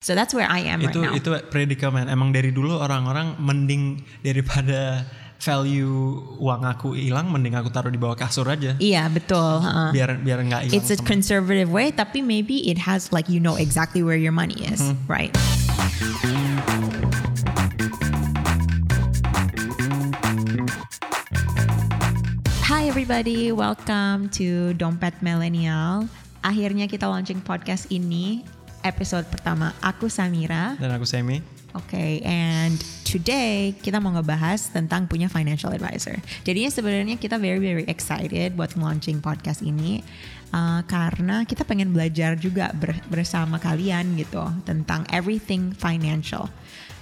So that's where I am itu right now. itu predikamen. Emang dari dulu orang-orang mending daripada value uang aku hilang, mending aku taruh di bawah kasur aja. Iya betul. heeh. Biar biar nggak hilang. It's a conservative way, tapi maybe it has like you know exactly where your money is, Mm-hmm. right? Hi everybody, welcome to Dompet Millennial. Akhirnya kita launching podcast ini episode pertama. Aku Samira. Dan aku Semi. Oke, and today kita mau ngebahas tentang punya financial advisor. Jadinya sebenarnya kita very very excited buat launching podcast ini uh, karena kita pengen belajar juga ber- bersama kalian gitu tentang everything financial.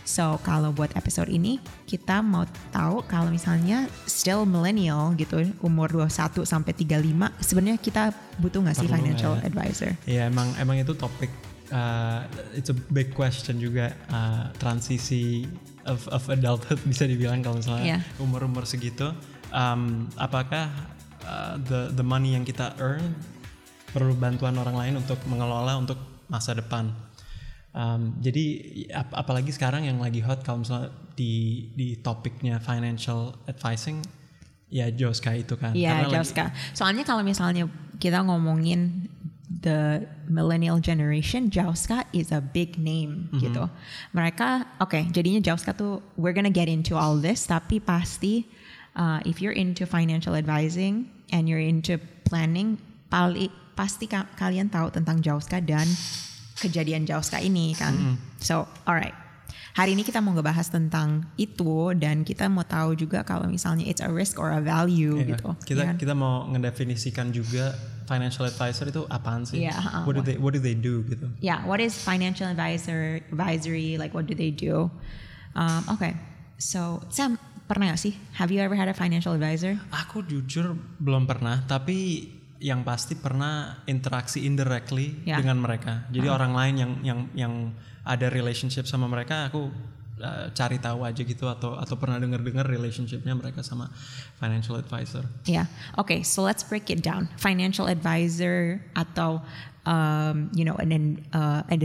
So kalau buat episode ini kita mau tahu kalau misalnya still millennial gitu umur 21 sampai 35 sebenarnya kita butuh nggak sih Perlu financial ya? advisor? Ya emang emang itu topik uh, it's a big question juga uh, transisi of, of adulthood bisa dibilang kalau misalnya Yeah. umur-umur segitu um, apakah uh, the the money yang kita earn perlu bantuan orang lain untuk mengelola untuk masa depan. Um, jadi ap- apalagi sekarang yang lagi hot kalau misalnya di di topiknya financial advising ya Joska itu kan. Iya, Karena lagi-. Soalnya kalau misalnya kita ngomongin the millennial generation, Jauska is a big name Mm-hmm. gitu. Mereka, oke, jadinya Jauska tuh we're gonna get into all this, tapi pasti uh, if you're into financial advising and you're into planning, pali, pasti ka- kalian tahu tentang Jauska dan kejadian Jauska ini kan. Mm-hmm. So, alright. Hari ini kita mau ngebahas tentang itu dan kita mau tahu juga kalau misalnya it's a risk or a value Iya, gitu. Kita kan? kita mau ngedefinisikan juga financial advisor itu apaan sih? Iya, uh, what do they what do they do gitu? yeah, what is financial advisor advisory? Like what do they do? Um, okay, so Sam pernah gak sih? Have you ever had a financial advisor? Aku jujur belum pernah, tapi yang pasti pernah interaksi indirectly Ya. dengan mereka. Jadi orang lain yang yang yang ada relationship sama mereka, aku uh, cari tahu aja gitu atau atau pernah dengar-dengar relationshipnya mereka sama financial advisor. Yeah. Okay, so let's break it down. Financial advisor atau um, you know an uh, an,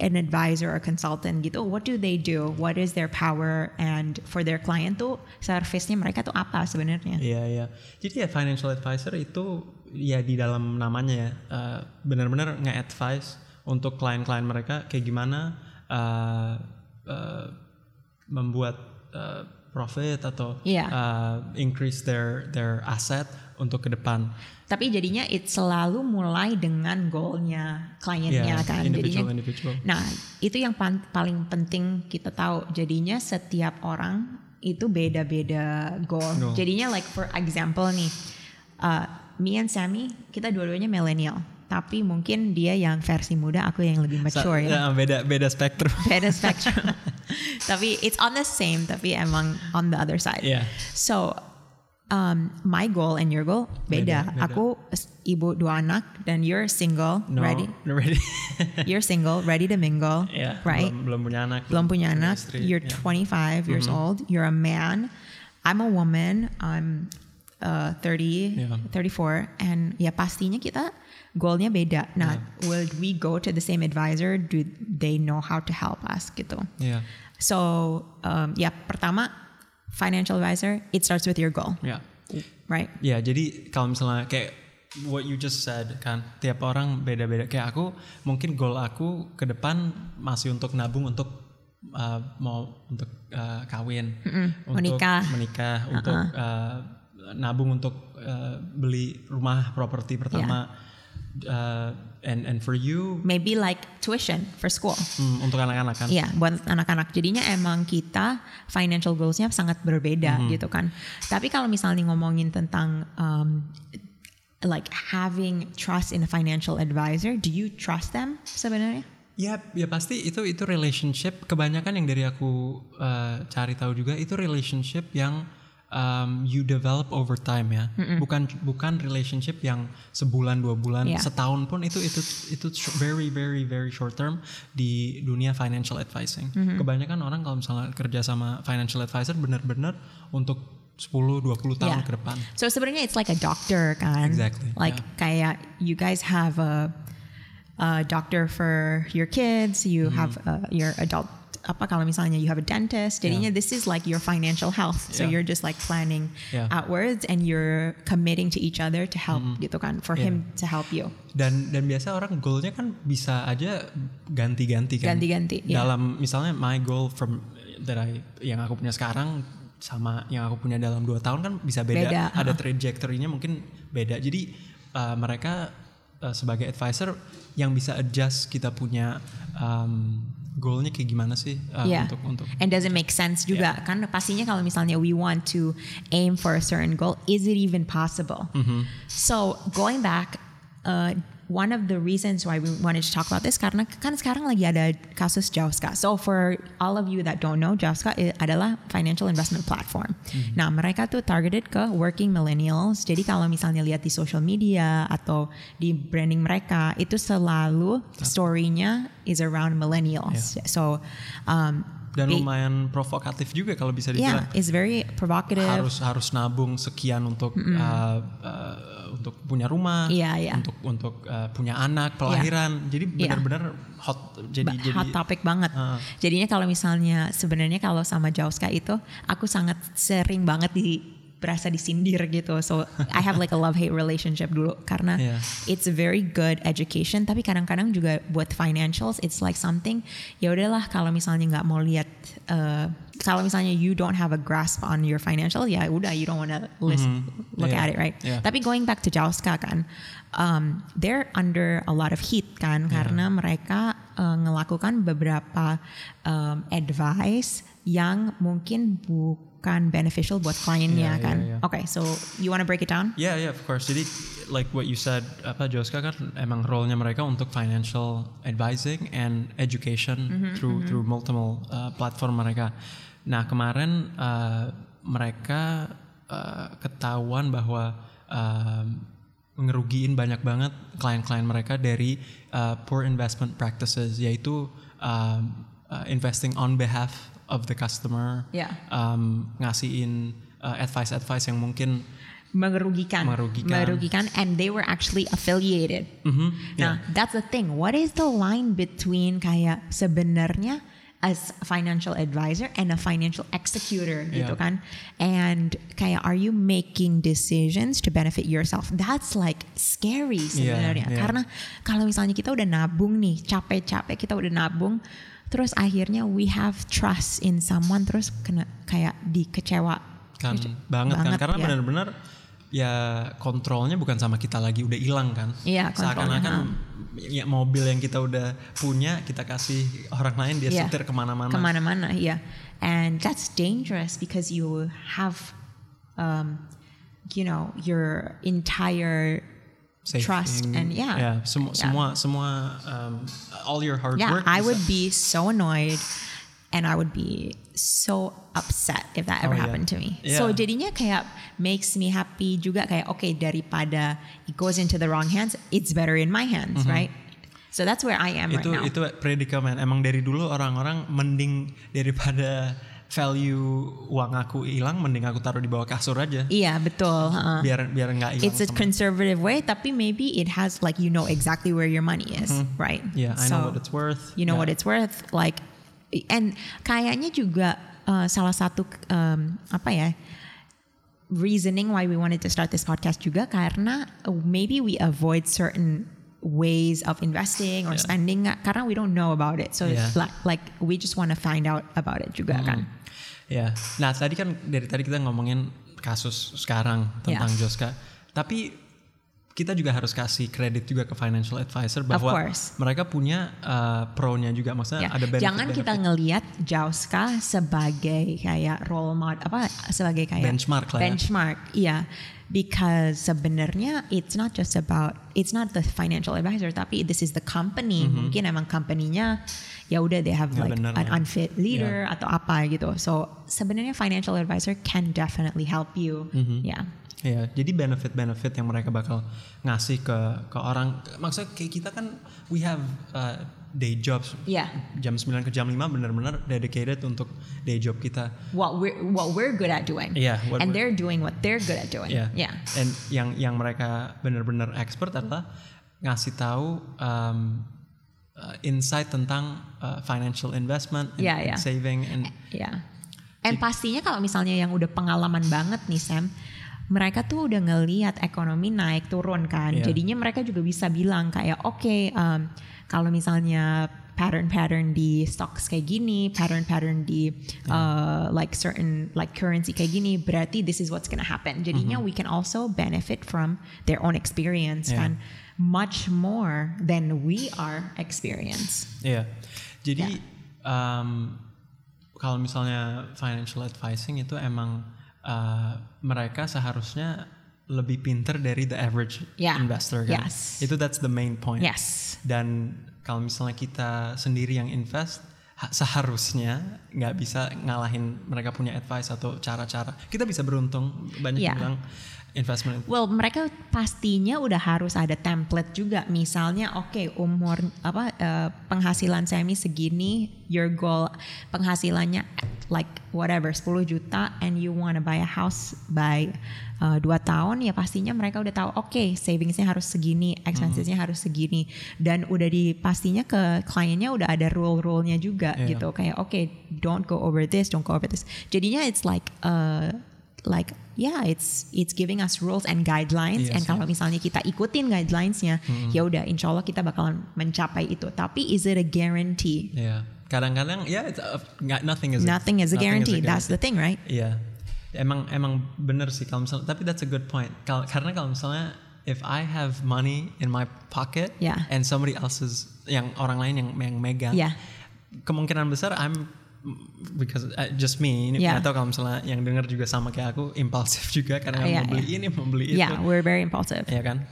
an advisor or consultant gitu. What do they do? What is their power? And for their client tuh service-nya mereka tuh apa sebenarnya? Iya iya. Jadi ya financial advisor itu ya di dalam namanya ya uh, benar-benar nge-advise untuk klien-klien mereka kayak gimana uh, uh, membuat uh, profit atau Iya. uh, increase their their asset untuk ke depan. Tapi jadinya it selalu mulai dengan goalnya kliennya Iya, kan. individual jadinya, individual. Nah itu yang pan- paling penting kita tahu. Jadinya setiap orang itu beda-beda goal. Goal. Jadinya like for example nih, uh, me and Sammy kita dua-duanya millennial. Tapi mungkin dia yang versi muda, aku yang lebih mature ya. ya, beda beda spektrum. Beda spectrum. tapi it's on the same, tapi emang on the other side. Iya. So um, my goal and your goal beda. Beda, beda. Aku ibu dua anak dan you're single, No, ready. ready. You're single, ready to mingle, Ya, right? Belum, belum punya anak. Belum punya anak. istri, You're ya. 25 years Mm-hmm. old. You're a man. I'm a woman. I'm uh, 30, Yeah. 34, and ya pastinya kita goalnya beda. Nah, will we go to the same advisor? Do they know how to help us gitu? Iya. So, um, ya pertama financial advisor, it starts with your goal, Ya. right? Ya, jadi kalau misalnya kayak what you just said kan, tiap orang beda-beda. Kayak aku mungkin goal aku ke depan masih untuk nabung untuk uh, mau untuk uh, kawin, untuk menikah. menikah, untuk uh, nabung untuk uh, beli rumah properti pertama. Uh, and and for you Maybe like tuition for school. hmm, untuk anak-anak kan. Iya, buat anak-anak. Jadinya emang kita financial goalsnya sangat berbeda Mm-hmm. gitu kan. Tapi kalau misalnya ngomongin tentang um, like having trust in a financial advisor, do you trust them sebenarnya? Ya, ya pasti itu itu relationship. Kebanyakan yang dari aku uh, cari tahu juga itu relationship yang um, you develop over time ya. Bukan bukan relationship yang sebulan dua bulan, Yeah. setahun pun itu itu itu very very very short term di dunia financial advising. Kebanyakan orang kalau misalnya kerja sama financial advisor benar-benar untuk 10 20 tahun Yeah. ke depan. So sebenarnya it's like a doctor kan. Exactly, Like kayak you guys have a a doctor for your kids, you Mm-hmm. have uh, your adult apa kalau misalnya you have a dentist. Jadinya this is like your financial health. So Yeah. you're just like planning Yeah. Outwards and you're committing to each other to help gitu kan for Yeah. him to help you. Dan dan biasa orang goalnya kan bisa aja ganti-ganti kan. Ganti-ganti, iya. Dalam misalnya my goal from that I yang aku punya sekarang sama yang aku punya dalam dua tahun kan bisa beda. Beda, Ada uh-uh. trajectory-nya mungkin beda. Jadi uh, mereka uh, sebagai advisor yang bisa adjust kita punya um, goalnya kayak gimana sih uh, Yeah. untuk untuk and does it make sense juga kan pastinya kalau misalnya we want to aim for a certain goal is it even possible Mm-hmm. so going back uh, one of the reasons why we wanted to talk about this karena kan sekarang lagi ada kasus Jauska so for all of you that don't know Jauska i- adalah financial investment platform. Mm-hmm. nah mereka tuh targeted ke working millennials. Jadi kalau misalnya lihat di social media atau di branding mereka itu selalu story-nya is around millennials. So um, dan lumayan provokatif juga kalau bisa Yeah, dibilang it's very provocative. harus harus nabung sekian untuk uh, uh, untuk punya rumah, Iya, iya. untuk untuk uh, punya anak, pelahiran. Jadi Iya. benar-benar hot jadi Ba- jadi hot topic banget. Heeh. Jadinya kalau misalnya sebenarnya kalau sama Jauska itu aku sangat sering banget di berasa disindir gitu. So I have like a love hate relationship dulu karena Iya. it's a very good education tapi kadang-kadang juga buat financials it's like something ya udahlah kalau misalnya nggak mau lihat uh, kalau misalnya you don't have a grasp on your financial ya udah you don't wanna listen look Iya. at it right. Iya. Tapi going back to Jauska kan, um, they're under a lot of heat kan karena mereka uh, ngelakukan beberapa um, advice yang mungkin bukan beneficial buat kliennya Iya, kan. iya, iya. Okay, so you wanna break it down? Yeah, yeah, of course. Jadi like what you said, apa Joska kan emang role-nya mereka untuk financial advising and education Mm-hmm, through through multiple uh, platform mereka. Nah kemarin uh, mereka uh, ketahuan bahwa um, ngerugiin banyak banget klien-klien mereka dari uh, poor investment practices, yaitu um, uh, investing on behalf of the customer, Yeah. um, ngasihin uh, advice-advice yang mungkin Merugikan. Merugikan. Merugikan and they were actually affiliated. Mhm, Nah, that's the thing. What is the line between kayak sebenarnya as a financial advisor and a financial executor gitu Yeah. kan? And kayak are you making decisions to benefit yourself? That's like scary sebenarnya. yeah. Karena kalau misalnya kita udah nabung nih, capek-capek kita udah nabung, terus akhirnya we have trust in someone terus kena kayak dikecewa kan Kece- banget, kan karena ya. benar-benar ya kontrolnya bukan sama kita lagi udah hilang kan? Iya, kontrolnya, seakan-akan ya mobil yang kita udah punya kita kasih orang lain dia Yeah. setir ke mana-mana. Ke mana-mana yeah and that's dangerous because you have um, you know your entire trust Saving, and yeah. Ya, semua Yeah. semua semua um, all your hard yeah work I would be so annoyed and I would be so upset if that ever Oh, yeah. happened to me so Yeah. jadinya kayak makes me happy juga kayak okay daripada it goes into the wrong hands it's better in my hands right so that's where I am Mm-hmm. itu right now itu predikamen emang dari dulu orang-orang mending daripada value uang aku hilang mending aku taruh di bawah kasur aja iya betul heeh. biar biar nggak hilang it's a sama- conservative way tapi maybe it has like you know exactly where your money is right yeah I so know what it's worth you know Yeah. what it's worth like and kayaknya juga uh, salah satu um, apa ya reasoning why we wanted to start this podcast juga karena uh, maybe we avoid certain ways of investing or Yeah. spending karena we don't know about it so Yeah. like, like we just want to find out about it juga kan Ya, nah tadi kan dari tadi kita ngomongin kasus sekarang tentang Ya. Joska, tapi kita juga harus kasih kredit juga ke financial advisor bahwa mereka punya uh, pro-nya juga, maksudnya Ya, ada benefit. jangan kita ngelihat Jauska sebagai kayak role model apa sebagai kayak Benchmark lah ya. benchmark iya. Because sebenarnya it's not just about it's not the financial advisor tapi this is the company. Mungkin emang company-nya ya udah they have Nggak like bener an unfit leader atau apa gitu. So sebenarnya financial advisor can definitely help you. Ya Ya, jadi benefit-benefit yang mereka bakal ngasih ke ke orang, maksudnya kayak kita kan we have uh, day jobs. Iya. Jam 9 ke jam 5 benar-benar dedicated untuk day job kita. what we're what we're good at doing Iya, what and they're doing what they're good at doing Ya. yeah Dan yang yang mereka benar-benar expert adalah ngasih tahu um, uh, insight tentang uh, financial investment, and, Yeah, and yeah. saving, and Ya. And pastinya kalau misalnya yang udah pengalaman banget nih Sam, mereka tuh udah ngelihat ekonomi naik turun kan. Iya. Jadinya mereka juga bisa bilang kayak oke um, kalau misalnya pattern-pattern di stocks kayak gini, pattern-pattern di uh, like certain like currency kayak gini, berarti this is what's gonna happen. Jadinya we can also benefit from their own experience Yeah. kan, much more than we are experience. Iya. Jadi um, kalau misalnya financial advising itu emang uh, mereka seharusnya lebih pinter dari the average Yeah. investor kan. Yes. Itu that's the main point. Yes. Dan kalau misalnya kita sendiri yang invest ha- seharusnya nggak bisa ngalahin mereka punya advice atau cara-cara. Kita bisa beruntung banyak Yeah. yang bilang investment Well, mereka pastinya udah harus ada template juga. Misalnya, oke, umur apa eh, penghasilan semi segini, your goal penghasilannya like whatever 10 juta and you wanna buy a house by eh, dua tahun ya pastinya mereka udah tahu oke savingsnya harus segini expensesnya harus segini dan udah di pastinya ke kliennya udah ada rule-rule-nya juga Iya. gitu kayak oke don't go over this don't go over this jadinya it's like uh, like yeah it's it's giving us rules and guidelines. Iya and kalau misalnya kita ikutin guidelinesnya ya udah insya Allah kita bakalan mencapai itu. Tapi is it a guarantee? Ya, kadang-kadang ya it's, uh, nggak- nothing is a, nothing is a guarantee. That's the thing right? Iya, emang emang bener sih kalau misalnya. Tapi that's a good point. Kal- karena kalau misalnya if I have money in my pocket Yeah. and somebody else's yang orang lain yang yang megang, Yeah. kemungkinan besar I'm because uh, just me ini Yeah. tahu kalau misalnya yang denger juga sama kayak aku impulsif juga karena Yeah, mau beli yeah. ini mau beli itu yeah we're very impulsive ya kan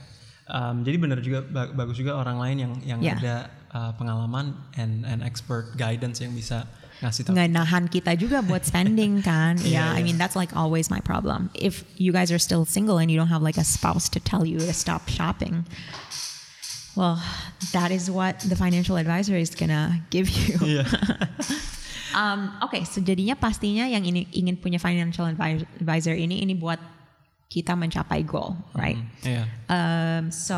Um, jadi bener juga ba- bagus juga orang lain yang yang Yeah. ada uh, pengalaman and and expert guidance yang bisa ngasih tahu nggak nahan kita juga buat spending kan yeah, Iya, I iya. mean that's like always my problem if you guys are still single and you don't have like a spouse to tell you to stop shopping well that is what the financial advisor is gonna give you Iya. Um, Oke, so jadinya pastinya yang ini ingin punya financial advi- advisor ini ini buat kita mencapai goal, right? Iya. Um, so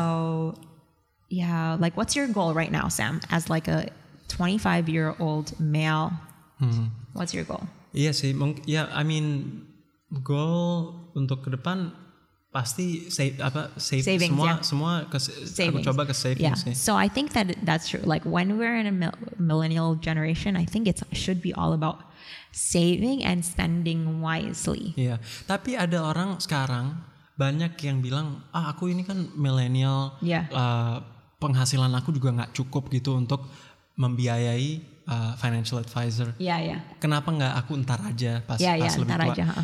yeah, like what's your goal right now, Sam? As like a 25 year old male, Hmm. what's your goal? Iya sih, ya I mean goal untuk ke depan pasti save apa save Savings, semua ya. semua ke aku Savings. coba ke Yeah. savings sih. So I think that that's true. Like when we're in a mil- millennial generation, I think it should be all about saving and spending wisely. Iya, tapi ada orang sekarang banyak yang bilang, ah aku ini kan milenial, Iya. eh, penghasilan aku juga nggak cukup gitu untuk membiayai eh, financial advisor. Yeah, yeah. Kenapa nggak aku ntar aja pas Yeah, pas yeah, lebih ntar tua? aja. ha.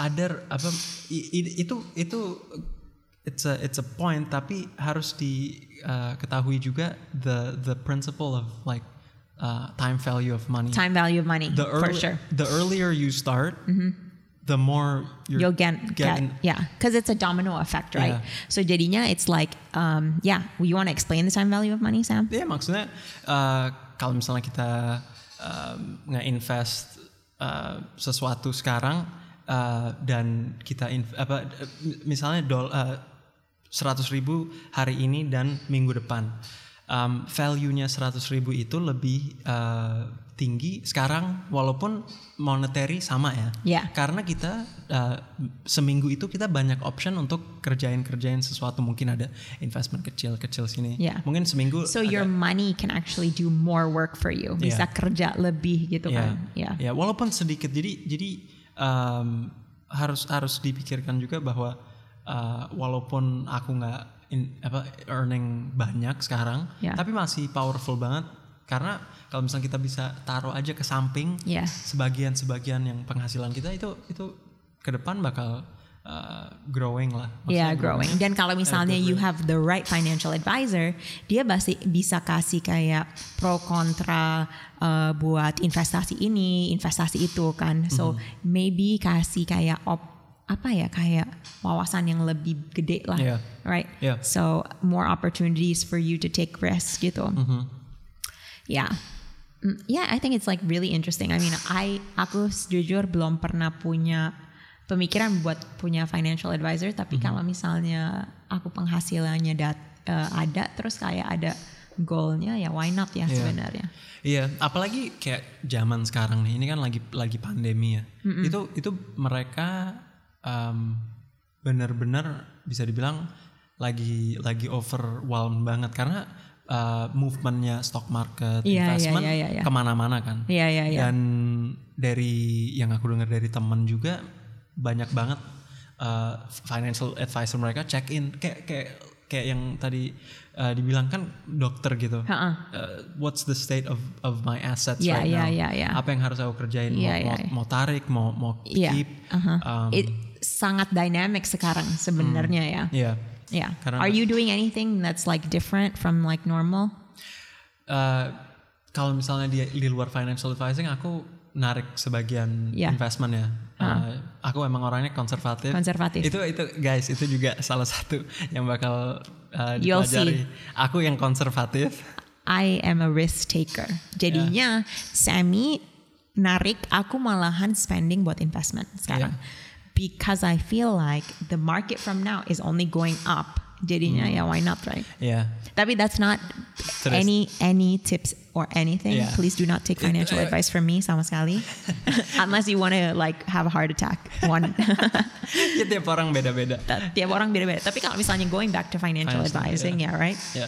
Ada apa itu itu it's a it's a point tapi harus diketahui juga the the principle of like uh, time value of money. Time value of money, the for early, sure. Mm-hmm. the earlier you start, the more you're you'll get, get yeah because it's a domino effect right Yeah. so jadinya it's like um yeah you want to explain the time value of money sam Ya maksudnya uh, kalau misalnya kita um, nge-invest uh, sesuatu sekarang uh, dan kita inv- apa uh, misalnya dol uh, 100 ribu hari ini dan minggu depan. Um, value-nya 100 ribu itu lebih uh, tinggi sekarang walaupun monetary sama ya. Yeah. karena kita uh, seminggu itu kita banyak option untuk kerjain kerjain sesuatu. Mungkin ada investment kecil kecil sini. Yeah. mungkin seminggu so your money can actually do more work for you. Bisa Yeah. kerja lebih gitu ya. kan. Yeah ya walaupun sedikit. Jadi jadi um, harus harus dipikirkan juga bahwa uh, walaupun aku nggak apa earning banyak sekarang Ya. tapi masih powerful banget karena kalau misalnya kita bisa taruh aja ke samping Yeah. sebagian-sebagian yang penghasilan kita itu itu ke depan bakal uh, growing lah Yeah, Maksudnya growing. Dan kalau misalnya you have the right financial advisor, dia pasti bisa kasih kayak pro kontra uh, buat investasi ini, investasi itu kan. So maybe kasih kayak op apa ya kayak wawasan yang lebih gede lah, Yeah. right? Yeah. So more opportunities for you to take risks gitu. Yeah. Mm, Yeah, I think it's like really interesting. I mean, I aku jujur belum pernah punya pemikiran buat punya financial advisor, tapi kalau misalnya aku penghasilannya dat, eh, ada terus kayak ada goalnya ya why not ya Iya. sebenarnya. Iya, apalagi kayak zaman sekarang nih, ini kan lagi lagi pandemi ya. Itu itu mereka um, benar-benar bisa dibilang lagi lagi overwhelmed banget karena uh, movementnya stock market, Iya, iya, investment iya, iya, iya. ke mana-mana kan. Iya iya iya. Dan dari yang aku dengar dari teman juga banyak banget uh, financial advisor mereka check in kayak kayak kayak yang tadi uh, dibilang kan dokter gitu. Uh, what's the state of of my assets Iya, right iya, now? iya, iya. Apa yang harus aku kerjain? Iya, mau, mau, iya. mau tarik, mau mau Iya. keep. aha. Um, It sangat dynamic sekarang sebenarnya ya. Iya. Yeah. Karena- Are you doing anything that's like different from like normal? Uh, kalau misalnya di, di luar financial advising, aku narik sebagian Iya. investment ya. Uh, aku emang orangnya konservatif. Konservatif. Itu itu guys, itu juga salah satu yang bakal uh, You'll dipelajari. see. Aku yang konservatif. I am a risk taker. Jadinya Sammy narik aku malahan spending buat investment sekarang. Because I feel like the market from now is only going up. Jadinya ya why not right? Ya. Tapi that's not Terus- any any tips or anything. Yeah. Please do not take financial advice from me sama sekali. Unless you want to like have a heart attack. One. ya tiap orang beda-beda. Tiap orang beda-beda. Tapi kalau misalnya going back to financial Financial, advising ya, right? Ya.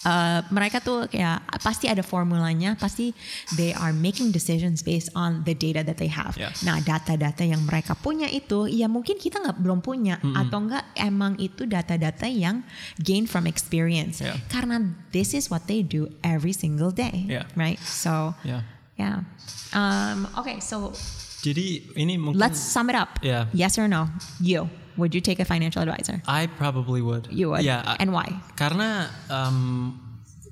Uh, mereka tuh kayak pasti ada formulanya, pasti they are making decisions based on the data that they have. Yeah. Nah, data-data yang mereka punya itu, ya mungkin kita nggak belum punya atau enggak emang itu data-data yang gain from experience. Yeah. Karena this is what they do every single day, Yeah. right? So, Ya. yeah. Um, okay, so Jadi ini mungkin let's sum it up. Yeah. Yes or no? You, would you take a financial advisor? I probably would. You would. Ya, and why? karena um,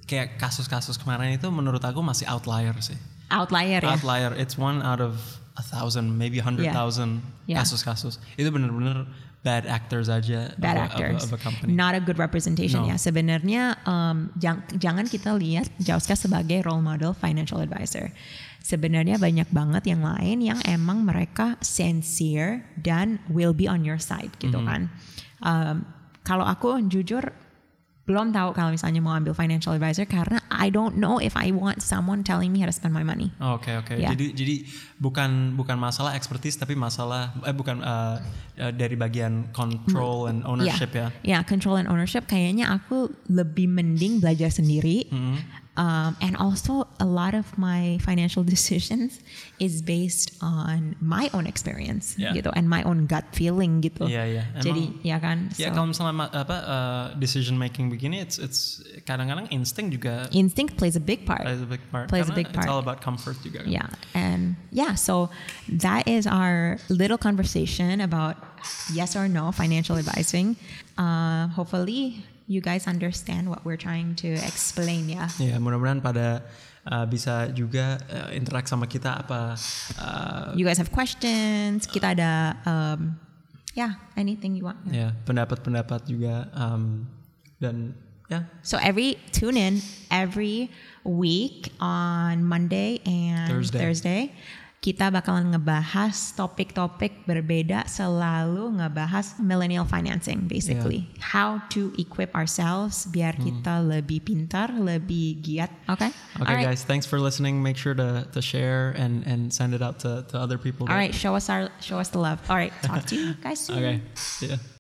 kayak kasus-kasus kemarin itu menurut aku masih outlier sih. Outlier ya. Outlier, it's one out of a thousand, maybe a hundred thousand Yeah. kasus-kasus. Itu bener-bener bad actors aja bad of, actors, of, a, of a company. not a good representation No. ya. Sebenarnya um, jang- jangan kita lihat Jauska sebagai role model financial advisor. Sebenarnya banyak banget yang lain yang emang mereka sincere dan will be on your side gitu Mm-hmm. kan. Um, kalau aku jujur belum tahu kalau misalnya mau ambil financial advisor karena I don't know if I want someone telling me how to spend my money. Oke oke. Ya. Jadi jadi bukan bukan masalah expertise tapi masalah eh bukan uh, uh, dari bagian control and ownership ya. Ya, control and ownership kayaknya aku lebih mending belajar sendiri. Mm-hmm. Um, and also a lot of my financial decisions is based on my own experience Yeah. gitu and my own gut feeling gitu. Iya, iya. Jadi ya kan. Ya so kalau misalnya apa uh, decision making begini, it's it's kadang-kadang insting juga instinct plays a big part. plays a big part. Plays a big It's all about comfort juga. kan. Yeah, and yeah, so that is our little conversation about yes or no financial advising. Uh, hopefully, you guys understand what we're trying to explain. Yeah. Ya mudah-mudahan pada uh, bisa juga uh, interact sama kita apa uh, You guys have questions? Kita ada, um, yeah, anything you want. ya pendapat-pendapat juga um, dan ya So every tune in every week on Monday and Thursday. Thursday. Kita bakalan ngebahas topik-topik berbeda selalu ngebahas millennial financing basically. How to equip ourselves biar kita lebih pintar, lebih giat. Okay? Okay, Alright. guys, thanks for listening. Make sure to, to share and, and send it out to, to other people. All right, show us our show us the love. All right, talk to you guys soon. Okay. See ya.